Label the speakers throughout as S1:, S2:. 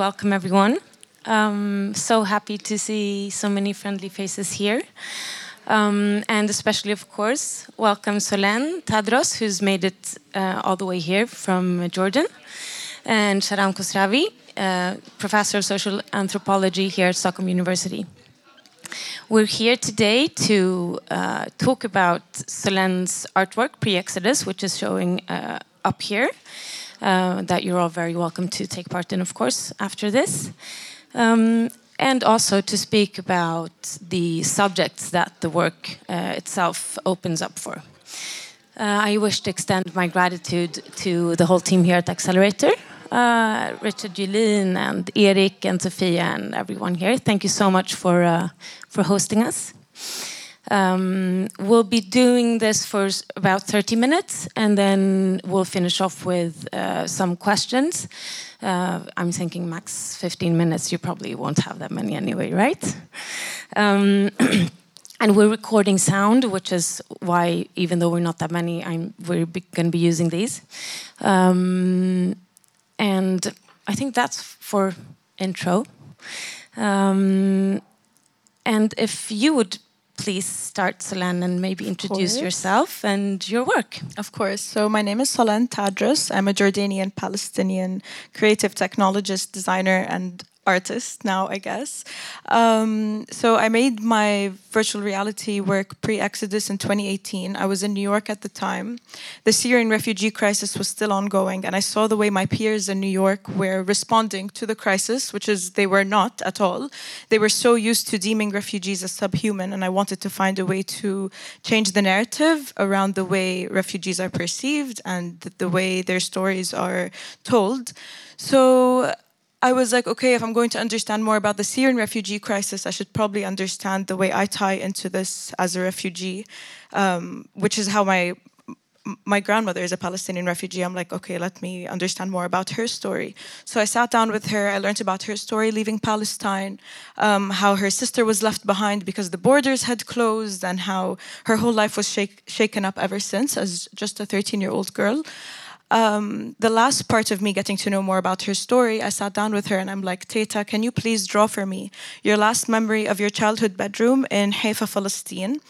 S1: welcome everyone. Um, so happy to see so many friendly faces here. Um, and especially, of course, welcome Solen Tadros, who's made it uh, all the way here from Jordan, and Shahram Khosravi, uh, professor of social anthropology here at Stockholm University. We're here today to uh, talk about Solen's artwork, Pre Exodus, which is showing uh, up here, uh, that you're all very welcome to take part in, of course, after this. Um, and also to speak about the subjects that the work uh, itself opens up for. Uh, I wish to extend my gratitude to the whole team here at Accelerator, uh, Richard Julin and Eric and Sophia and everyone here. Thank you so much for, uh, for hosting us. Um, we'll be doing this for about 30 minutes and then we'll finish off with uh, some questions. Uh, I'm thinking max 15 minutes. You probably won't have that many anyway, right? Um, and we're recording sound, which is why, even though we're not that many, I'm, we're going to be using these. Um, and I think that's for intro. Um, and if you would please start, Solen, and maybe introduce yourself and your work.
S2: Of course. So, my name is Solen Tadros. I'm a Jordanian Palestinian creative technologist, designer, and artist now, I guess. Um, so I made my virtual reality work pre Exodus in 2018. I was in New York at the time. The Syrian refugee crisis was still ongoing, and I saw the way my peers in New York were responding to the crisis, which is they were not at all. They were so used to deeming refugees as subhuman, and I wanted to find a way to change the narrative around the way refugees are perceived and the way their stories are told. So I was like, okay, if I'm going to understand more about the Syrian refugee crisis, I should probably understand the way I tie into this as a refugee, um, which is how my my grandmother is a Palestinian refugee. I'm like, okay, let me understand more about her story. So I sat down with her. I learned about her story leaving Palestine, um, how her sister was left behind because the borders had closed, and how her whole life was shake, shaken up ever since as just a 13 year old girl um, the last part of me getting to know more about her story, I sat down with her and I'm like, Teta, can you please draw for me your last memory of your childhood bedroom in Haifa, Palestine?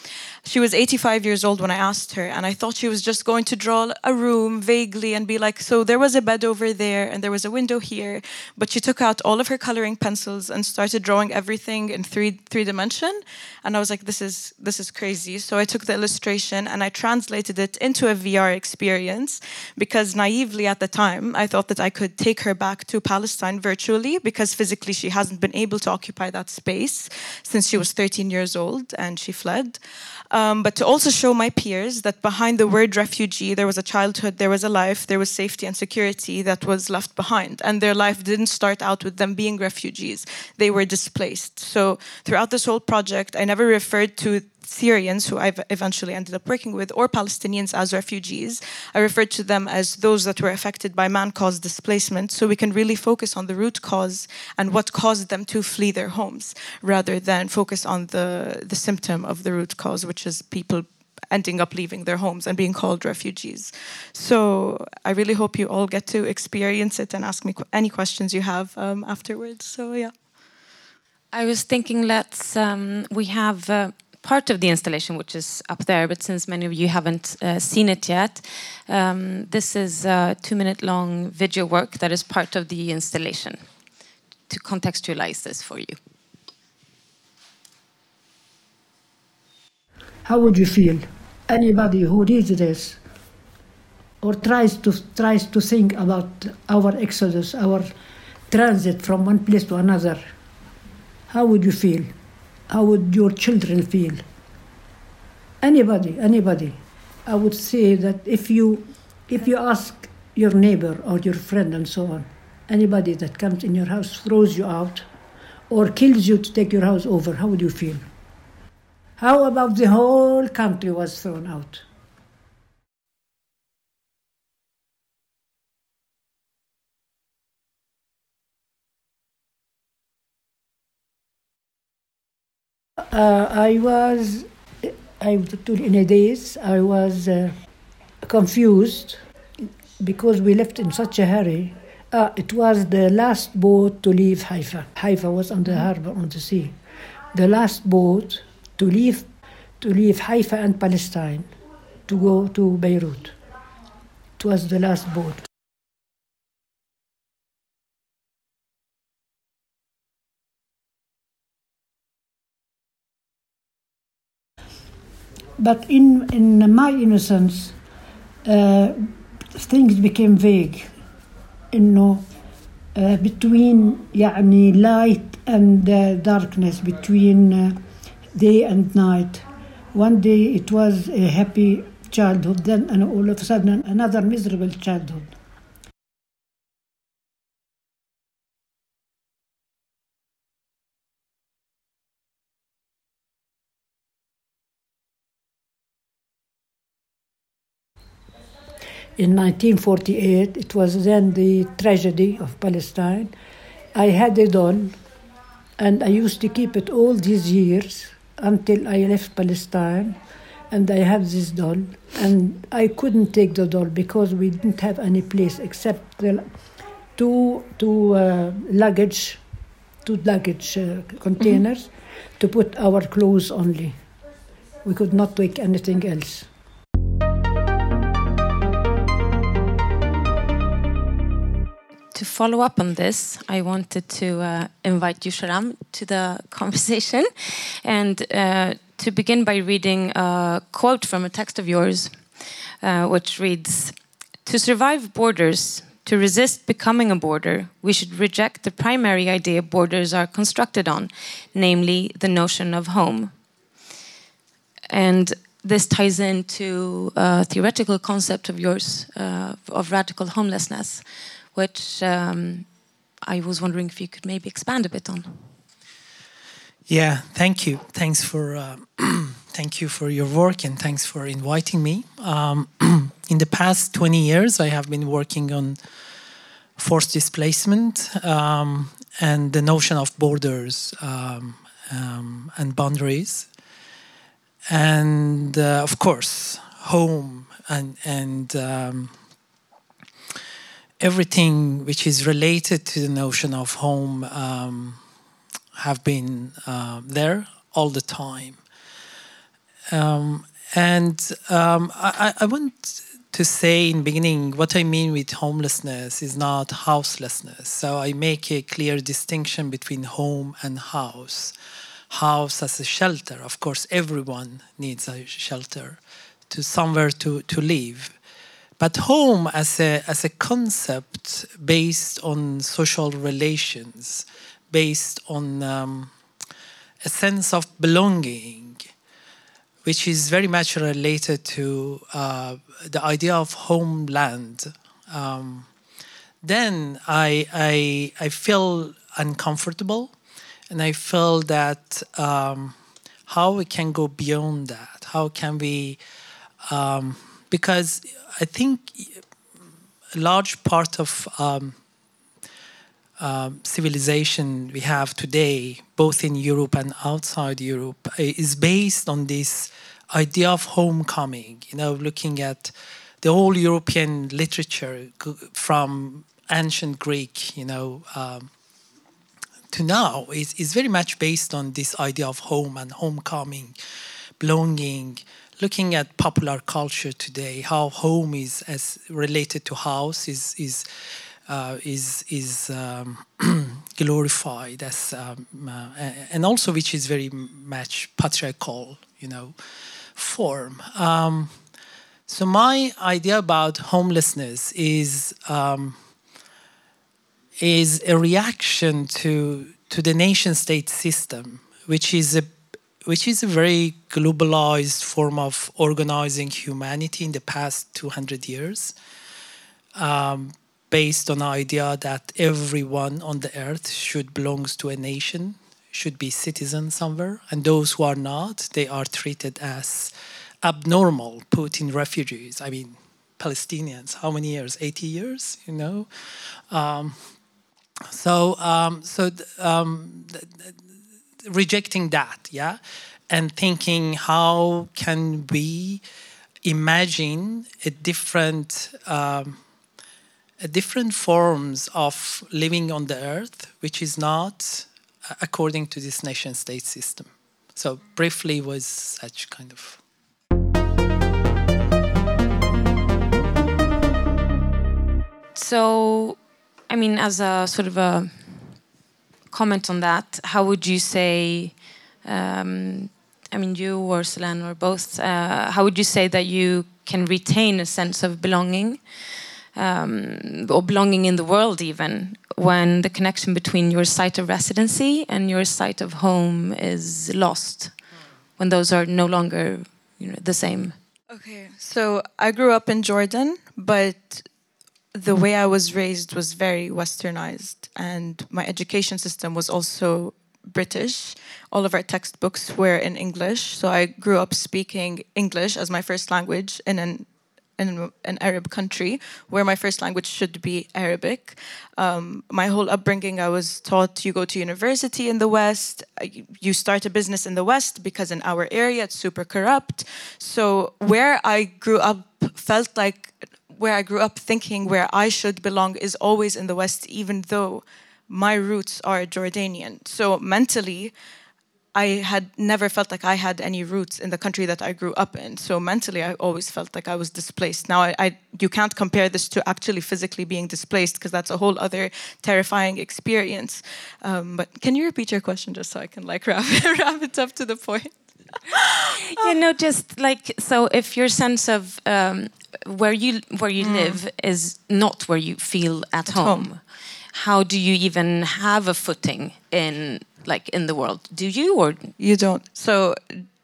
S2: She was 85 years old when I asked her, and I thought she was just going to draw a room vaguely and be like, so there was a bed over there and there was a window here. But she took out all of her coloring pencils and started drawing everything in three three dimension. And I was like, this is this is crazy. So I took the illustration and I translated it into a VR experience because naively at the time I thought that I could take her back to Palestine virtually because physically she hasn't been able to occupy that space since she was 13 years old and she fled um, but to also show my peers that behind the word refugee, there was a childhood, there was a life, there was safety and security that was left behind. And their life didn't start out with them being refugees, they were displaced. So throughout this whole project, I never referred to Syrians, who I've eventually ended up working with, or Palestinians as refugees. I referred to them as those that were affected by man caused displacement, so we can really focus on the root cause and what caused them to flee their homes, rather than focus on the, the symptom of the root cause, which is people ending up leaving their homes and being called refugees. So I really hope you all get to experience it and ask me any questions you have um, afterwards. So, yeah.
S1: I was thinking, let's, um, we have. Uh part of the installation, which is up there, but since many of you haven't uh, seen it yet, um, this is a two minute long video work that is part of the installation to contextualize this for you.
S3: How would you feel? Anybody who reads this or tries to tries to think about our exodus, our transit from one place to another, how would you feel? How would your children feel? Anybody, anybody. I would say that if you if you ask your neighbor or your friend and so on, anybody that comes in your house throws you out or kills you to take your house over, how would you feel? How about the whole country was thrown out? Uh, I was, I in a daze, I was uh, confused because we left in such a hurry Uh, it was the last boat to leave Haifa. Haifa was on the harbor on the sea. The last boat to leave to leave Haifa and Palestine to go to Beirut. It was the last boat. But in, in my innocence, uh, things became vague. انه uh, between يعني light and uh, darkness between uh, day and night one day it was a happy childhood then and all of a sudden another miserable childhood In 1948, it was then the tragedy of Palestine. I had a doll, and I used to keep it all these years until I left Palestine. And I have this doll, and I couldn't take the doll because we didn't have any place except the two two uh, luggage, two luggage uh, containers mm-hmm. to put our clothes only. We could not take anything else.
S1: Follow up on this, I wanted to uh, invite you, Shahram, to the conversation and uh, to begin by reading a quote from a text of yours, uh, which reads To survive borders, to resist becoming a border, we should reject the primary idea borders are constructed on, namely the notion of home. And this ties into a theoretical concept of yours uh, of radical homelessness which um, I was wondering if you could maybe expand a bit on.
S4: Yeah, thank you. Thanks for uh, thank you for your work and thanks for inviting me. Um, in the past 20 years, I have been working on forced displacement um, and the notion of borders um, um and boundaries, and uh, of course, home and and um, everything which is related to the notion of home um, have been uh, there all the time. Um, and um, I, I, want to say in beginning what I mean with homelessness is not houselessness. So I make a clear distinction between home and house. House as a shelter. Of course, everyone needs a shelter to somewhere to, to live but home as a, as a concept based on social relations, based on um, a sense of belonging, which is very much related to uh, the idea of homeland. Um, then I, I, I feel uncomfortable and I feel that um, how we can go beyond that, how can we, um, because I think a large part of um, uh, civilization we have today, both in Europe and outside Europe, is based on this idea of homecoming. You know, looking at the whole European literature from ancient Greek, you know, um, to now is, is very much based on this idea of home and homecoming, belonging, looking at popular culture today, how home is as related to house is is uh, is is um, glorified as um, uh, and also which is very much patriarchal, you know, form. Um, so my idea about homelessness is um, is a reaction to to the nation state system, which is a which is a very globalized form of organizing humanity in the past 200 years, um, based on the idea that everyone on the earth should belongs to a nation, should be citizen somewhere, and those who are not, they are treated as abnormal, put in refugees. I mean, Palestinians, how many years? 80 years, you know? Um, so, um, so um, rejecting that, yeah, and thinking how can we imagine a different um, different forms of living on the earth, which is not according to this nation state system. So, briefly, was such kind of.
S1: So, I mean, as a sort of a comment on that, how would you say? Um, I mean, you or Solange or both. Uh, how would you say that you can retain a sense of belonging? um, or belonging in the world even when the connection between your site of residency and your site of home is lost when those are no longer you know, the same
S2: okay so i grew up in jordan but the way i was raised was very westernized and my education system was also british all of our textbooks were in english so i grew up speaking english as my first language in an in an Arab country where my first language should be Arabic. Um, my whole upbringing, I was taught you go to university in the West, uh, you start a business in the West because in our area it's super corrupt. So where I grew up felt like where I grew up thinking where I should belong is always in the West, even though my roots are Jordanian. So mentally, I had never felt like I had any roots in the country that I grew up in. So mentally, I always felt like I was displaced. Now, I, I you can't compare this to actually physically being displaced because that's a whole other terrifying experience. Um, but can you repeat your question just so I can like wrap, wrap it up to the point?
S1: yeah, know, just like so. If your sense of um, where you where you mm. live is not where you feel at, at home, home, how do you even have a footing in like in the world. Do you or
S2: you don't? So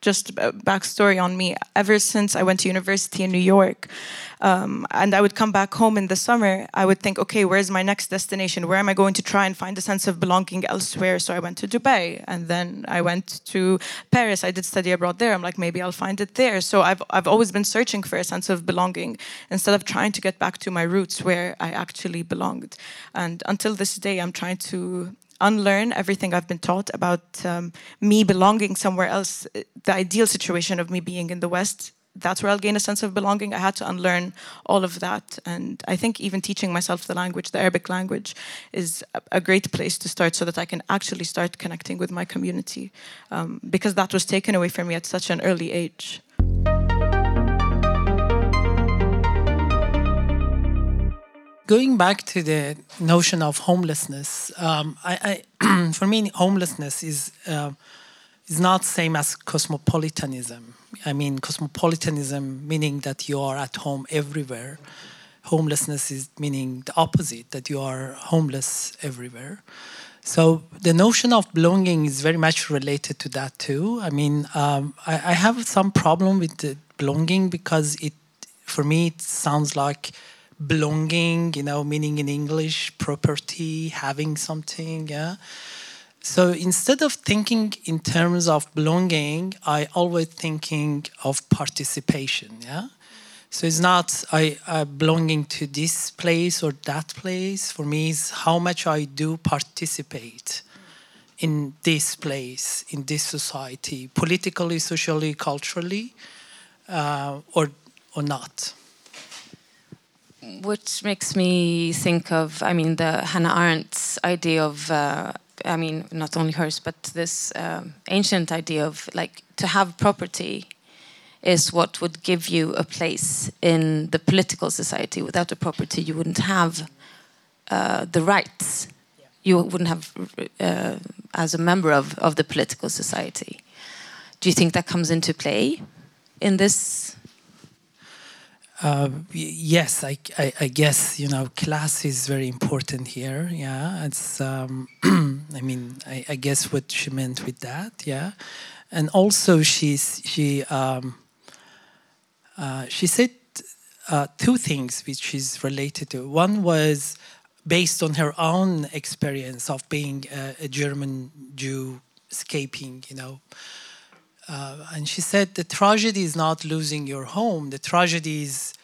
S2: just a backstory on me. Ever since I went to university in New York, um, and I would come back home in the summer, I would think, okay, where's my next destination? Where am I going to try and find a sense of belonging elsewhere? So I went to Dubai, and then I went to Paris. I did study abroad there. I'm like, maybe I'll find it there. So I've I've always been searching for a sense of belonging instead of trying to get back to my roots where I actually belonged. And until this day, I'm trying to unlearn everything I've been taught about um, me belonging somewhere else. The ideal situation of me being in the West, that's where I'll gain a sense of belonging. I had to unlearn all of that. And I think even teaching myself the language, the Arabic language, is a great place to start so that I can actually start connecting with my community. Um, because that was taken away from me at such an early age.
S4: Going back to the notion of homelessness, um, I, I for me, homelessness is uh, is not same as cosmopolitanism. I mean, cosmopolitanism meaning that you are at home everywhere. Homelessness is meaning the opposite, that you are homeless everywhere. So the notion of belonging is very much related to that too. I mean, um, I, I have some problem with the belonging because it, for me, it sounds like belonging, you know, meaning in English, property, having something, yeah. So instead of thinking in terms of belonging, I always thinking of participation, yeah. So it's not I belonging to this place or that place. For me, is how much I do participate in this place, in this society, politically, socially, culturally, uh, or or not
S1: which makes me think of, I mean, the Hannah Arendt's idea of, uh, I mean, not only hers, but this um, ancient idea of like to have property is what would give you a place in the political society. Without a property, you wouldn't have uh, the rights. You wouldn't have, uh, as a member of, of the political society. Do you think that comes into play in this
S4: uh, yes, I, I, I, guess you know class is very important here. Yeah, it's. Um, I mean, I, I, guess what she meant with that. Yeah, and also she's she um, uh, she said uh, two things which is related to. One was based on her own experience of being a, a German Jew escaping. You know uh, and she said the tragedy is not losing your home, the tragedy is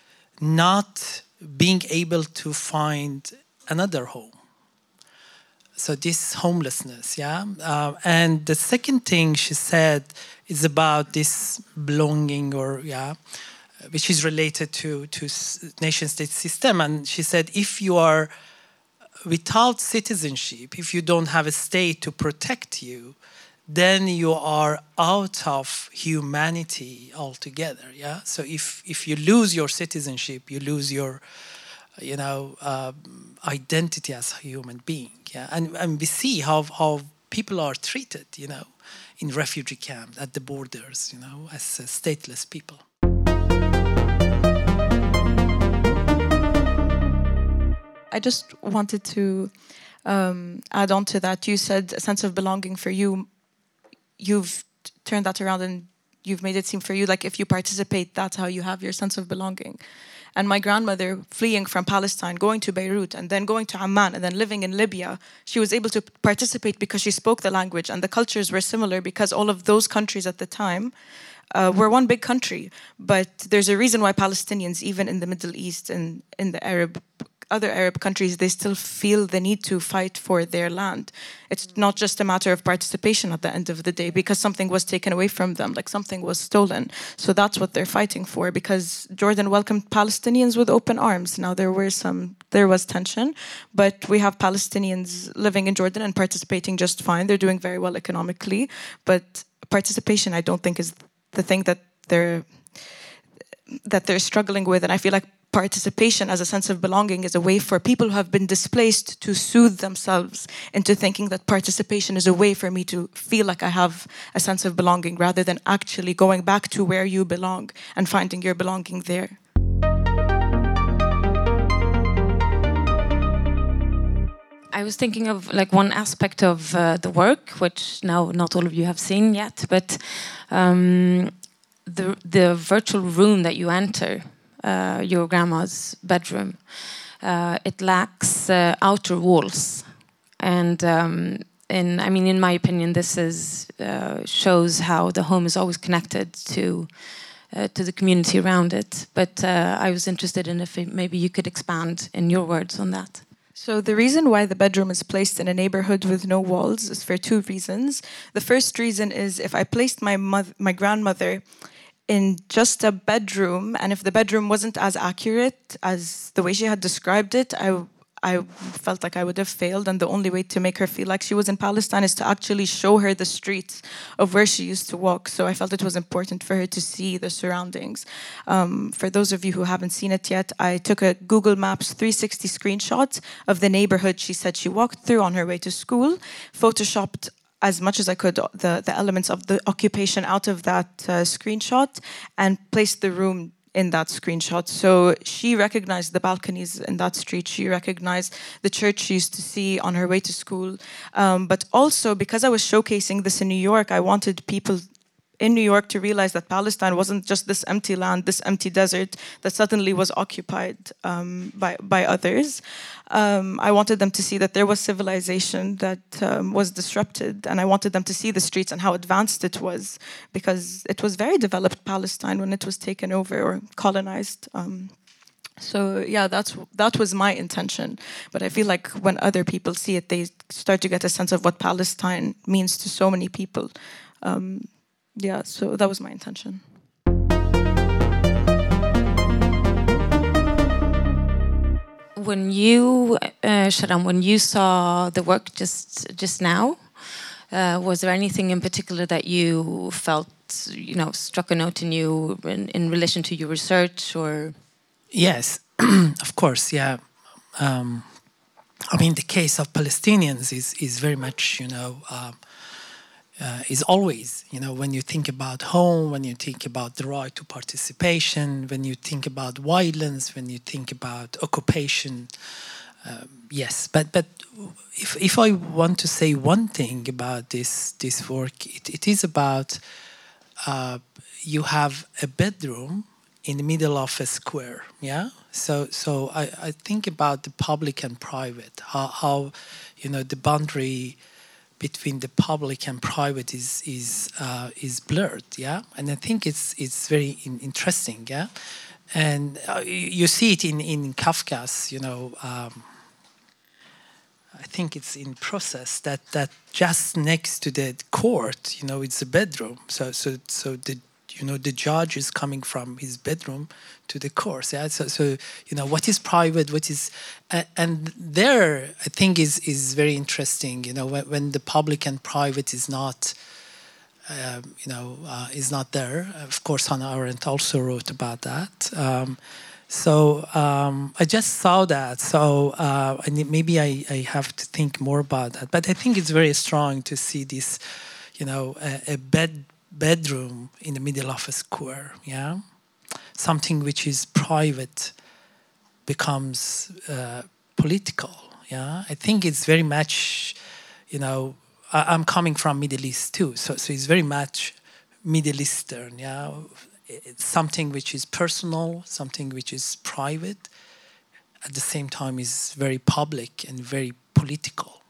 S4: not being able to find another home. So, this homelessness, yeah. Uh, and the second thing she said is about this belonging, or, yeah. which is related to to nation state system. And she said, if you are without citizenship, if you don't have a state to protect you, then you are out of humanity altogether. Yeah. So if if you lose your citizenship, you lose your you know uh, identity as a human being. Yeah. And and we see how how people are treated. You know, in refugee camps at the borders. You know, as uh, stateless people.
S2: I just wanted to um, add on to that. You said a sense of belonging for you. You've turned that around and you've made it seem for you like if you participate, that's how you have your sense of belonging. And my grandmother fleeing from Palestine, going to Beirut, and then going to Amman, and then living in Libya, she was able to participate because she spoke the language, and the cultures were similar because all of those countries at the time uh, were one big country. But there's a reason why Palestinians, even in the Middle East and in the Arab other Arab countries, they still feel the need to fight for their land. It's not just a matter of participation at the end of the day because something was taken away from them, like something was stolen. So that's what they're fighting for because Jordan welcomed Palestinians with open arms. Now there were some, there was tension, but we have Palestinians living in Jordan and participating just fine. They're doing very well economically, but participation, I don't think, is the thing that they're that they're struggling with, and I feel like participation as a sense of belonging is a way for people who have been displaced to soothe themselves into thinking that participation is a way for me to feel like I have a sense of belonging rather than actually going back to where you belong and finding your belonging there.
S1: I was thinking of like one aspect of uh, the work, which now not all of you have seen yet, but um, the the virtual room that you enter uh, your grandma's bedroom. Uh, it lacks uh, outer walls, and um, in I mean, in my opinion, this is shows how the home is always connected to. Uh, to the community around it. But uh, I was interested in if it, maybe you could expand in your words on that.
S2: So, the reason why the bedroom is placed in a neighborhood with no walls is for two reasons. The first reason is if I placed my, my grandmother in just a bedroom, and if the bedroom wasn't as accurate as the way she had described it, I I felt like I would have failed, and the only way to make her feel like she was in Palestine is to actually show her the streets of where she used to walk. So I felt it was important for her to see the surroundings. Um, for those of you who haven't seen it yet, I took a Google Maps 360 screenshot of the neighborhood she said she walked through on her way to school, photoshopped as much as I could the, the elements of the occupation out of that uh, screenshot and placed the room in that screenshot. So she recognized the balconies in that street. She recognized the church she used to see on her way to school. Um, but also, because I was showcasing this in New York, I wanted people in New York to realize that Palestine wasn't just this empty land, this empty desert that suddenly was occupied um, by, by others. Um, I wanted them to see that there was civilization that um, was disrupted, and I wanted them to see the streets and how advanced it was, because it was very developed Palestine when it was taken over or colonized. Um, so yeah, that's that was my intention. But I feel like when other people see it, they start to get a sense of what Palestine means to so many people. Um, yeah, so that was my intention.
S1: When you, uh, Shahram, when you saw the work just just now, uh, was there anything in particular that you felt, you know, struck a note in you in, in relation to your research, or?
S4: Yes, of course, yeah. Um, I mean, the case of Palestinians is is very much, you know. Um, uh, is always, you know, when you think about home, when you think about the right to participation, when you think about violence, when you think about occupation. Um, yes, but but if if I want to say one thing about this this work, it, it is about uh, you have a bedroom in the middle of a square. Yeah. So so I, I think about the public and private. How how you know the boundary between the public and private is is uh, is blurred. Yeah, and I think it's it's very in, interesting. Yeah, and uh, you see it in in Kafka's. You know, um, I think it's in process that that just next to the court, you know, it's a bedroom. So so so the You know, the judge is coming from his bedroom to the course. Yeah. So, so you know, what is private? What is, and, and there, I think is is very interesting. You know, when, when the public and private is not. Um, you know, uh, is not there. Of course, Hannah Arendt also wrote about that. Um, so um, I just saw that. So uh, maybe I, I, have to think more about that. But I think it's very strong to see this, you know, a, a bed bedroom in the middle of a square. Yeah, something which is private becomes uh, political. Yeah, I think it's very much, you know, I, am coming from Middle East too, so so it's very much Middle Eastern. Yeah, it's something which is personal, something which is private, at the same time is very public and very political.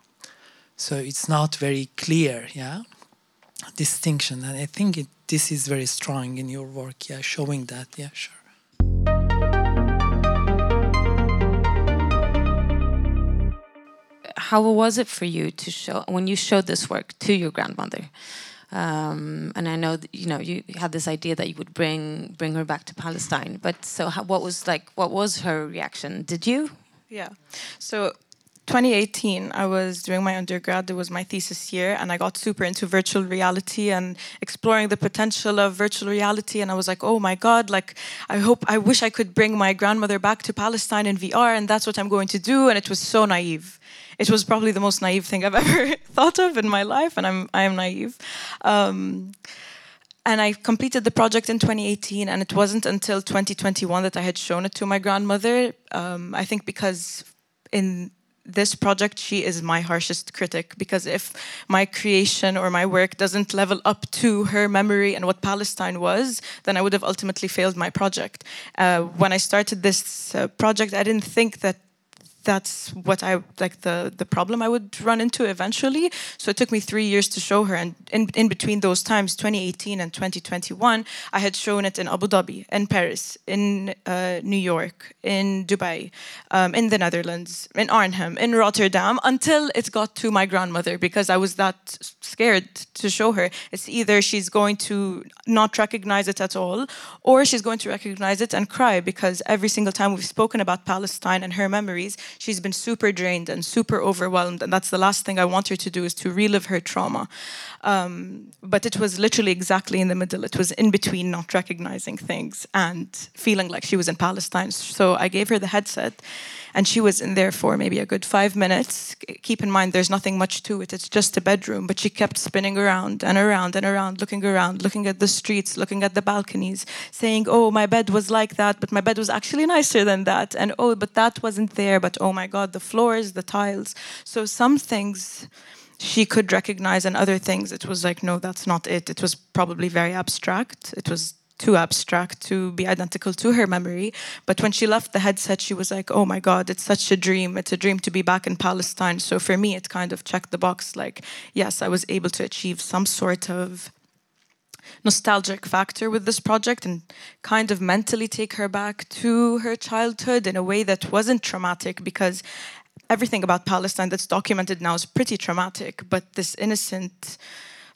S4: So it's not very clear, yeah, distinction. And I think it, this is very strong in your work, yeah, showing that, yeah, sure.
S1: How was it for you to show when you showed this work to your grandmother? Um, and I know that, you know you had this idea that you would bring bring her back to Palestine. But so, how, what was like? What was her reaction? Did you?
S2: Yeah. So 2018, I was doing my undergrad. It was my thesis year, and I got super into virtual reality and exploring the potential of virtual reality. And I was like, oh my God, like, I hope, I wish I could bring my grandmother back to Palestine in VR, and that's what I'm going to do. And it was so naive it was probably the most naive thing I've ever thought of in my life, and I'm I am naive. Um, and I completed the project in 2018, and it wasn't until 2021 that I had shown it to my grandmother. Um, I think because in this project, she is my harshest critic because if my creation or my work doesn't level up to her memory and what Palestine was, then I would have ultimately failed my project. Uh, when I started this uh, project, I didn't think that that's what I like the the problem I would run into eventually. So it took me three years to show her, and in in between those times, 2018 and 2021, I had shown it in Abu Dhabi, in Paris, in uh, New York, in Dubai, um, in the Netherlands, in Arnhem, in Rotterdam, until it got to my grandmother because I was that scared to show her. It's either she's going to not recognize it at all, or she's going to recognize it and cry because every single time we've spoken about Palestine and her memories she's been super drained and super overwhelmed. And that's the last thing I want her to do is to relive her trauma. Um, but it was literally exactly in the middle. It was in between not recognizing things and feeling like she was in Palestine. So I gave her the headset and she was in there for maybe a good five minutes. Keep in mind, there's nothing much to it, it's just a bedroom, but she kept spinning around and around and around, looking around, looking at the streets, looking at the balconies, saying, Oh, my bed was like that, but my bed was actually nicer than that. And oh, but that wasn't there, but oh my God, the floors, the tiles. So some things she could recognize and other things it was like no that's not it it was probably very abstract it was too abstract to be identical to her memory. But when she left the headset, she was like, oh my God, it's such a dream. It's a dream to be back in Palestine. So for me, it kind of checked the box like, yes, I was able to achieve some sort of nostalgic factor with this project and kind of mentally take her back to her childhood in a way that wasn't traumatic because everything about Palestine that's documented now is pretty traumatic, but this innocent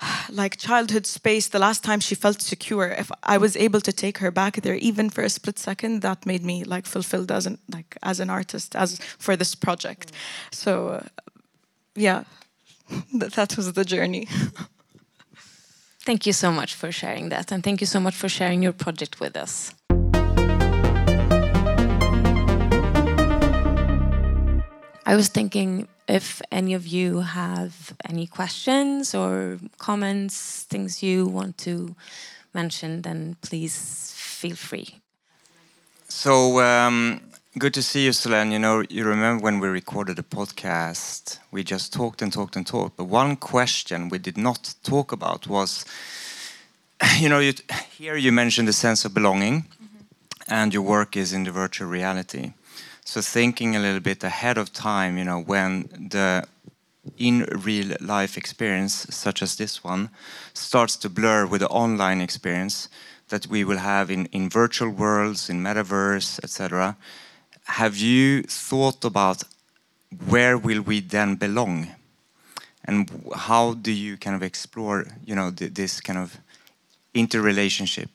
S2: like childhood space the last time she felt secure if i was able to take her back there even for a split second that made me like fulfilled as an like as an artist as for this project. So uh, yeah that, that was the journey.
S1: Thank you so much for sharing that and thank you so much for sharing your project with us I was thinking if any of you have any questions or comments, things you want to mention, then please feel free.
S5: So um, good to see you, Solen. You know, you remember when we recorded the podcast, we just talked and talked and talked. But one question we did not talk about was, you know, you, here you mentioned the sense of belonging, mm -hmm. and your work is in the virtual reality. So thinking a little bit ahead of time, you know, when the in real life experience, such as this one, starts to blur with the online experience that we will have in, in virtual worlds, in metaverse, etc. Have you thought about where will we then belong? And how do you kind of explore, you know, th this kind of interrelationship?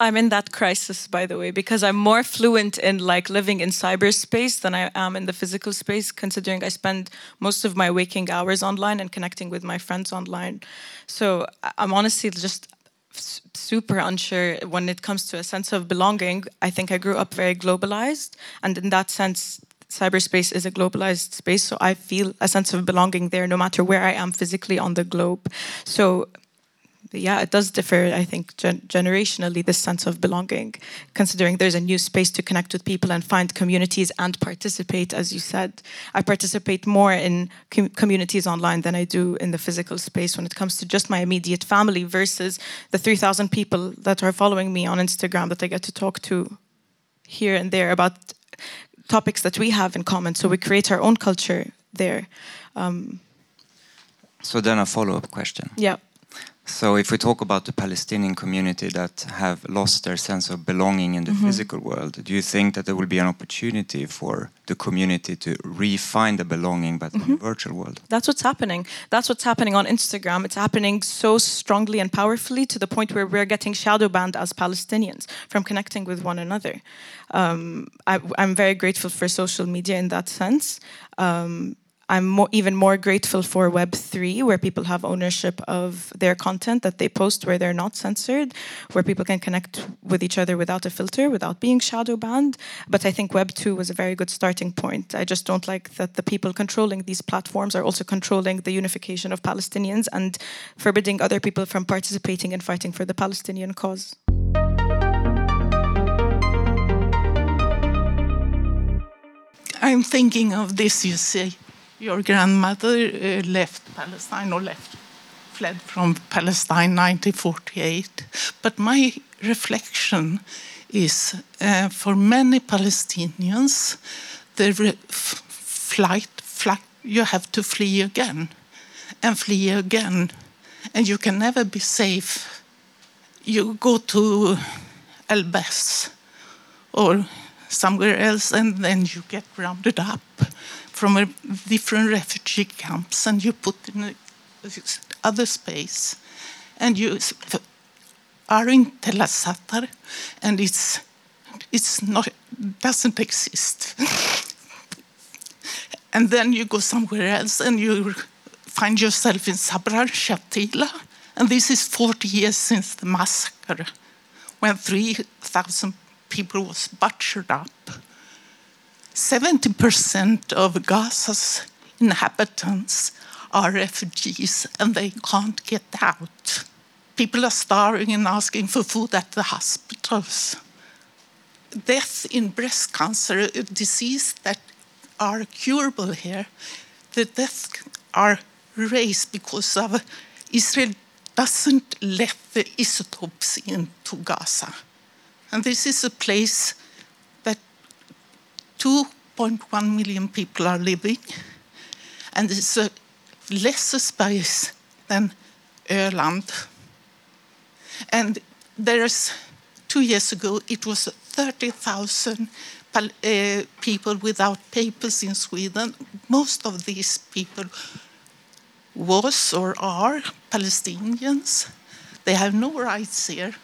S2: I'm in that crisis, by the way, because I'm more fluent in like living in cyberspace than I am in the physical space, considering I spend most of my waking hours online and connecting with my friends online. So I'm honestly just super unsure when it comes to a sense of belonging. I think I grew up very globalized, and in that sense, cyberspace is a globalized space. So I feel a sense of belonging there, no matter where I am physically on the globe. So yeah, it does differ, I think, gen generationally, this sense of belonging, considering there's a new space to connect with people and find communities and participate, as you said. I participate more in com communities online than I do in the physical space when it comes to just my immediate family versus the 3,000 people that are following me on Instagram that I get to talk to here and there about topics that we have in common. So we create our own culture there. Um,
S5: so then a follow-up question.
S2: Yeah.
S5: So if we talk about the Palestinian community that have lost their sense of belonging in the mm -hmm. physical world, do you think that there will be an opportunity for the community to refine the belonging but mm -hmm. in the mm-hmm. virtual world?
S2: That's what's happening. That's what's happening on Instagram. It's happening so strongly and powerfully to the point where we're getting shadow banned as Palestinians from connecting with one another. Um, I, am very grateful for social media in that sense. Um, I'm more, even more grateful for Web3, where people have ownership of their content that they post, where they're not censored, where people can connect with each other without a filter, without being shadow banned. But I think Web2 was a very good starting point. I just don't like that the people controlling these platforms are also controlling the unification of Palestinians and forbidding other people from participating in fighting for the Palestinian cause.
S6: I'm thinking of this, you see your grandmother uh, left Palestine or left, fled from Palestine 1948. But my reflection is uh, for many Palestinians, the flight, flight, you have to flee again and flee again, and you can never be safe. You go to El Bas or somewhere else, and then you get rounded up from a different refugee camps and you put in other space. And you are in Tel al-Zaatar and it's it's not doesn't exist. And then you go somewhere else and you find yourself in Sabra Shatila. And this is 40 years since the massacre when 3,000 people was butchered up 70% of Gaza's inhabitants are refugees and they can't get out. People are starving and asking for food at the hospitals. Death in breast cancer, a disease that are curable here, the deaths are raised because of Israel doesn't let the isotopes into Gaza. And this is a place 2.1 million people are living, and it's a lesser space than Öland. And there's two years ago, it was 30,000 uh, people without papers in Sweden. Most of these people was or are Palestinians. They have no rights here.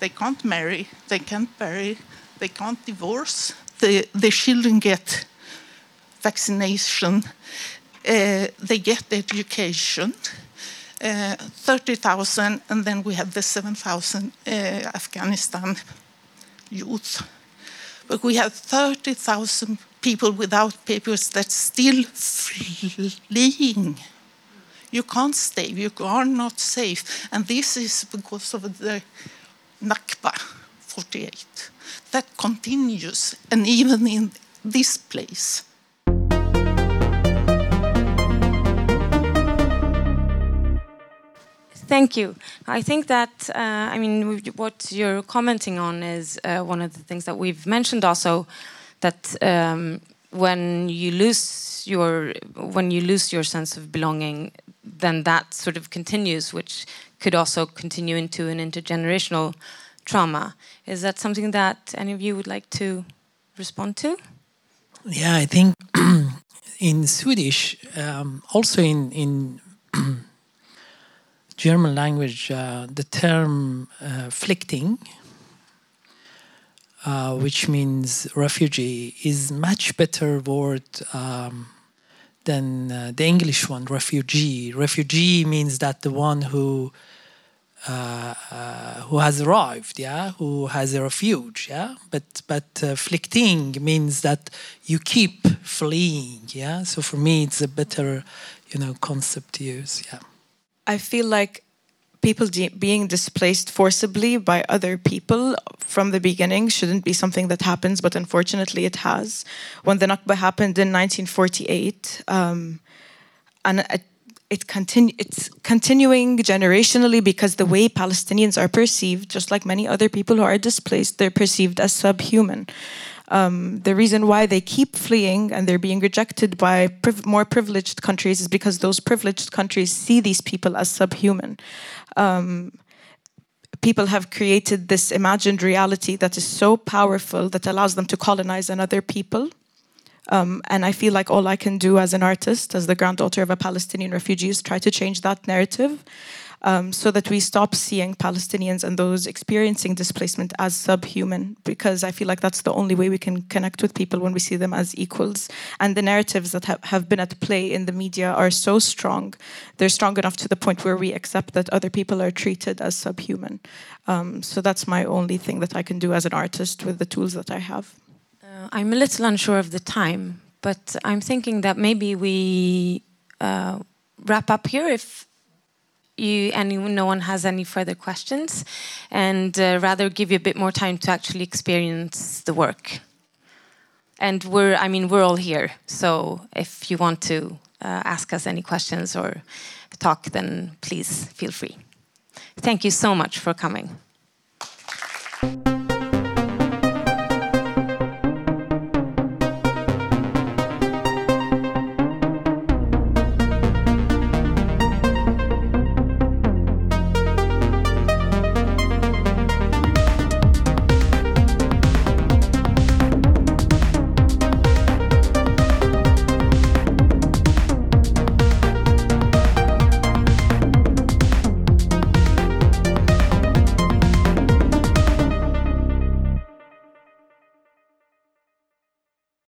S6: They can't marry, they can't bury, they can't divorce, the, the children get vaccination, uh, they get education, uh, 30,000, and then we have the 7,000 uh, Afghanistan youth. But we have 30,000 people without papers that's still fleeing. You can't stay, you are not safe. And this is because of the Nakba 48 that continues, and even in this place.
S1: Thank you. I think that, uh, I mean, what you're commenting on is uh, one of the things that we've mentioned also, that um, when you lose your when you lose your sense of belonging, then that sort of continues, which could also continue into an intergenerational trauma. Is that something that any of you would like to respond to?
S4: Yeah, I think in Swedish, um, also in in German language, uh, the term uh, uh, which means refugee, is much better word um, than uh, the English one, refugee. Refugee means that the one who uh, uh, who has arrived, yeah, who has a refuge, yeah. But but uh, Flüchtling means that you keep fleeing, yeah. So for me, it's a better, you know, concept to use, yeah.
S2: I feel like people being displaced forcibly by other people from the beginning shouldn't be something that happens, but unfortunately it has. When the Nakba happened in 1948, um, and it, it continu- it's continuing generationally because the way Palestinians are perceived, just like many other people who are displaced, they're perceived as subhuman. Um, the reason why they keep fleeing and they're being rejected by priv more privileged countries is because those privileged countries see these people as subhuman. Um, people have created this imagined reality that is so powerful that allows them to colonize another people um, and I feel like all I can do as an artist, as the granddaughter of a Palestinian refugee, is try to change that narrative um, so that we stop seeing Palestinians and those experiencing displacement as subhuman, because I feel like that's the only way we can connect with people when we see them as equals. And the narratives that ha have been at play in the media are so strong. They're strong enough to the point where we accept that other people are treated as subhuman. Um, so that's my only thing that I can do as an artist with the tools that I have.
S1: Uh, I'm a little unsure of the time, but I'm thinking that maybe we uh, wrap up here if you and no one has any further questions, and uh, rather give you a bit more time to actually experience the work. And we're, I mean, we're all here, so if you want to uh, ask us any questions or talk, then please feel free. Thank you so much for coming.